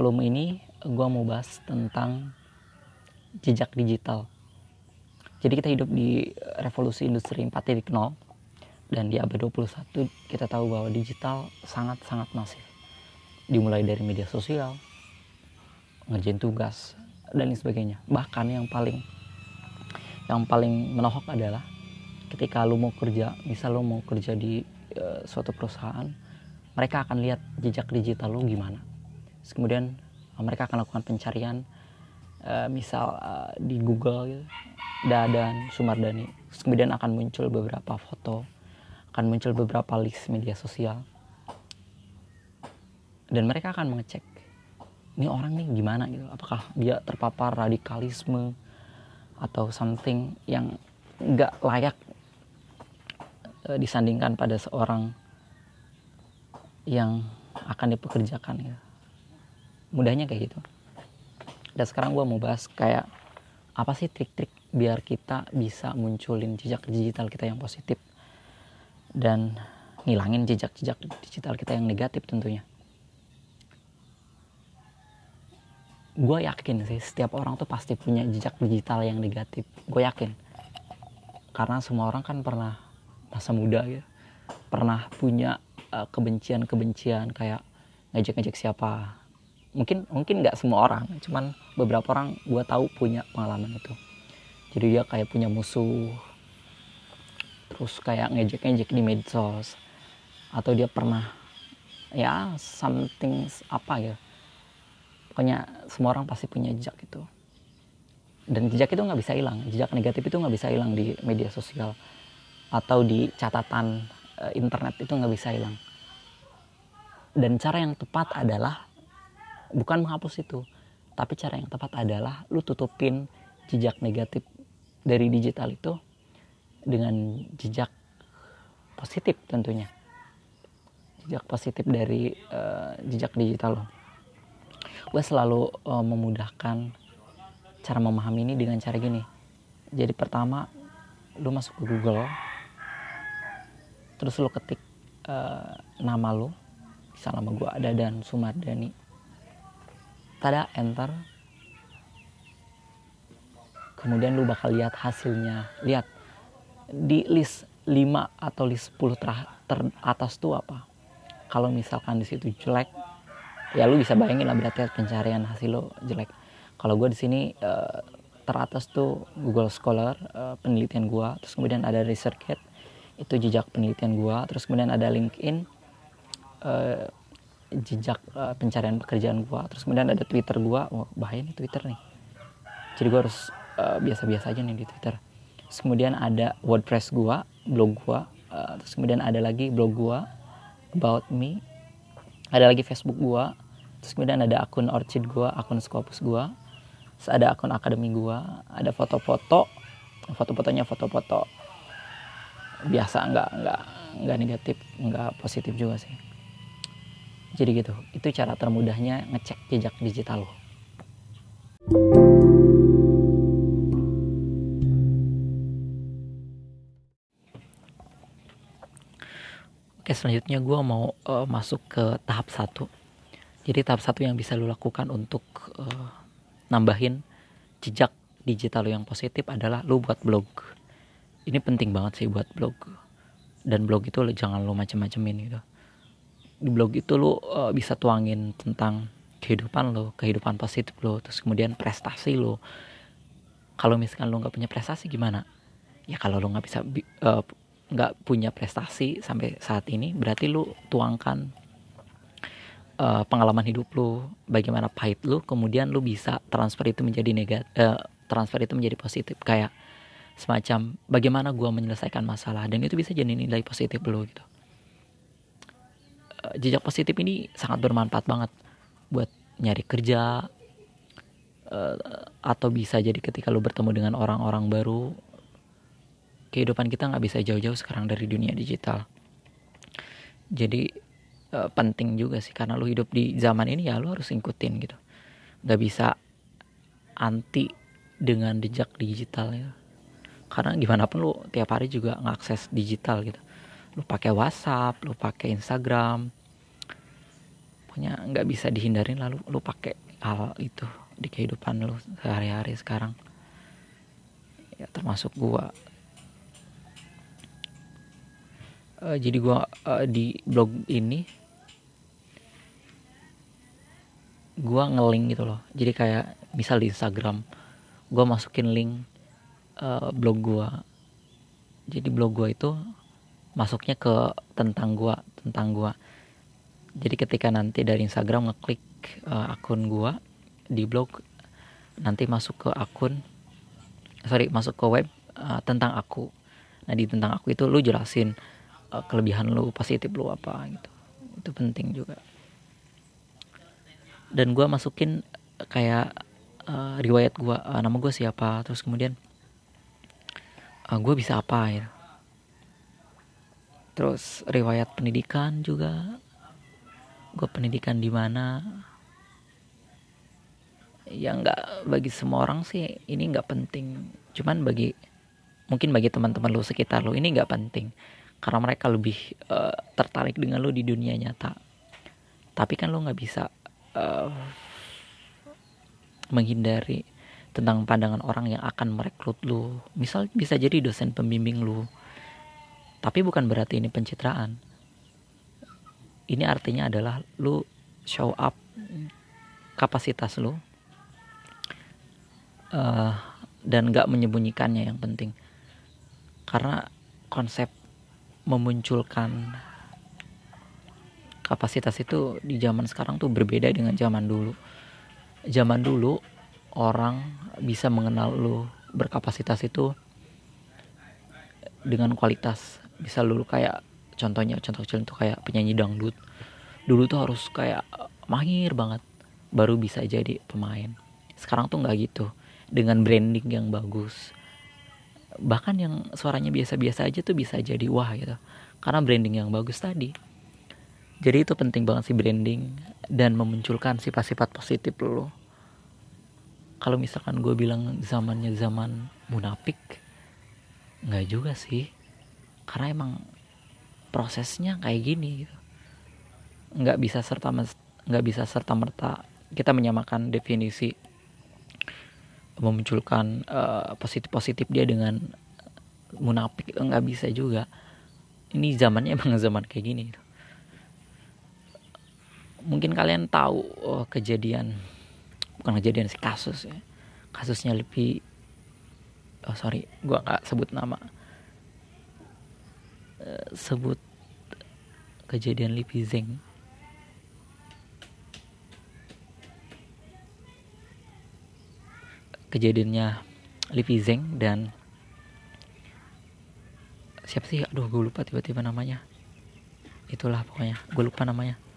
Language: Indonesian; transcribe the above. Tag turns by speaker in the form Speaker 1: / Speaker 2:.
Speaker 1: volume ini gue mau bahas tentang jejak digital. Jadi kita hidup di revolusi industri 4.0 dan di abad 21 kita tahu bahwa digital sangat-sangat masif. Dimulai dari media sosial, ngerjain tugas, dan lain sebagainya. Bahkan yang paling yang paling menohok adalah ketika lu mau kerja, misal lu mau kerja di uh, suatu perusahaan, mereka akan lihat jejak digital lu gimana. Terus kemudian uh, mereka akan lakukan pencarian uh, misal uh, di Google gitu, Dadan Sumardani. Terus kemudian akan muncul beberapa foto, akan muncul beberapa list media sosial. Dan mereka akan mengecek ini orang nih gimana gitu. Apakah dia terpapar radikalisme atau something yang nggak layak uh, disandingkan pada seorang yang akan dipekerjakan ya mudahnya kayak gitu. Dan sekarang gue mau bahas kayak apa sih trik-trik biar kita bisa munculin jejak digital kita yang positif dan ngilangin jejak-jejak digital kita yang negatif tentunya. Gue yakin sih setiap orang tuh pasti punya jejak digital yang negatif. Gue yakin. Karena semua orang kan pernah masa muda ya pernah punya uh, kebencian-kebencian kayak ngejek-ngejek siapa mungkin mungkin nggak semua orang cuman beberapa orang gue tahu punya pengalaman itu. Jadi dia kayak punya musuh terus kayak ngejek-ngejek di medsos atau dia pernah ya something apa ya pokoknya semua orang pasti punya jejak itu. Dan jejak itu nggak bisa hilang jejak negatif itu nggak bisa hilang di media sosial atau di catatan uh, internet itu nggak bisa hilang. Dan cara yang tepat adalah bukan menghapus itu tapi cara yang tepat adalah lu tutupin jejak negatif dari digital itu dengan jejak positif tentunya. Jejak positif dari uh, jejak digital lo gue selalu uh, memudahkan cara memahami ini dengan cara gini. Jadi pertama lu masuk ke Google terus lu ketik uh, nama lu misal nama gue ada dan Sumardani tada enter. Kemudian lu bakal lihat hasilnya. Lihat di list 5 atau list 10 ter teratas tuh apa? Kalau misalkan di situ jelek ya lu bisa bayangin lah berarti pencarian hasil lo jelek. Kalau gue di sini uh, teratas tuh Google Scholar uh, penelitian gue terus kemudian ada ResearchGate itu jejak penelitian gue terus kemudian ada LinkedIn uh, jejak uh, pencarian pekerjaan gue terus kemudian ada Twitter gue wah bahaya nih Twitter nih. Jadi gue harus biasa-biasa uh, aja nih di Twitter. Terus kemudian ada WordPress gue blog gue uh, terus kemudian ada lagi blog gue about me. Ada lagi Facebook gue terus kemudian ada akun Orchid gue akun Scopus gue terus ada akun akademi gue ada foto-foto. Foto-fotonya foto-foto. Biasa nggak nggak nggak negatif nggak positif juga sih jadi gitu itu cara termudahnya ngecek jejak digital. Lo Oke selanjutnya gue mau uh, masuk ke tahap satu. Jadi tahap satu yang bisa lo lakukan untuk uh, nambahin jejak digital lo yang positif adalah lo buat blog. Ini penting banget sih buat blog. Dan blog itu jangan lo macem-macemin gitu di blog itu lo uh, bisa tuangin tentang kehidupan lo kehidupan positif lo terus kemudian prestasi lo kalau misalkan lo nggak punya prestasi gimana? Ya kalau lo nggak bisa nggak uh, punya prestasi sampai saat ini berarti lo tuangkan uh, pengalaman hidup lo bagaimana pahit lo kemudian lo bisa transfer itu menjadi negatif uh, transfer itu menjadi positif. Kayak semacam bagaimana gue menyelesaikan masalah dan itu bisa jadi nilai positif lo gitu jejak positif ini sangat bermanfaat banget buat nyari kerja uh, atau bisa jadi ketika lo bertemu dengan orang-orang baru kehidupan kita nggak bisa jauh-jauh sekarang dari dunia digital. Jadi uh, penting juga sih karena lo hidup di zaman ini ya lo harus ngikutin gitu. Nggak bisa anti dengan jejak digital ya. Karena gimana pun lu tiap hari juga ngakses digital gitu lu pakai WhatsApp lu pakai Instagram. Punya nggak bisa dihindarin lalu lu pakai hal itu di kehidupan lu sehari-hari sekarang. Ya termasuk gua. Uh, jadi gua uh, di blog ini gua ngeling gitu loh. Jadi kayak misal di Instagram gua masukin link uh, blog gua. Jadi blog gua itu masuknya ke tentang gua tentang gua. Jadi ketika nanti dari Instagram ngeklik uh, akun gua di blog nanti masuk ke akun sorry masuk ke web uh, tentang aku. Nah di tentang aku itu lu jelasin uh, kelebihan lu positif lu apa gitu. Itu penting juga. Dan gua masukin kayak uh, riwayat gua uh, nama gua siapa terus kemudian uh, gue bisa apa ya terus riwayat pendidikan juga. Gue pendidikan di mana? Ya nggak bagi semua orang sih. Ini nggak penting. Cuman bagi mungkin bagi teman-teman lo sekitar lo ini nggak penting. Karena mereka lebih uh, tertarik dengan lo di dunia nyata. Tapi kan lo nggak bisa uh, menghindari tentang pandangan orang yang akan merekrut lo misal bisa jadi dosen pembimbing lo tapi bukan berarti ini pencitraan. Ini artinya adalah lu show up kapasitas lu uh, dan gak menyembunyikannya yang penting. Karena konsep memunculkan kapasitas itu di zaman sekarang tuh berbeda dengan zaman dulu. Zaman dulu orang bisa mengenal lu berkapasitas itu dengan kualitas bisa lu kayak contohnya contoh kecil itu kayak penyanyi dangdut. Dulu tuh harus kayak mahir banget baru bisa jadi pemain. Sekarang tuh nggak gitu dengan branding yang bagus. Bahkan yang suaranya biasa-biasa aja tuh bisa jadi wah gitu karena branding yang bagus tadi. Jadi itu penting banget sih branding dan memunculkan sifat-sifat positif lo. Kalau misalkan gue bilang zamannya zaman munafik nggak juga sih karena emang prosesnya kayak gini gitu. nggak bisa serta nggak bisa serta merta kita menyamakan definisi memunculkan uh, positif positif dia dengan munafik nggak bisa juga ini zamannya emang zaman kayak gini gitu. mungkin kalian tahu oh, kejadian bukan kejadian sih kasus ya kasusnya lebih oh sorry gua nggak sebut nama Sebut kejadian Lipi Zeng kejadiannya Lipi Zeng dan siapa sih? Aduh gue lupa tiba-tiba namanya. Itulah pokoknya. Gue lupa namanya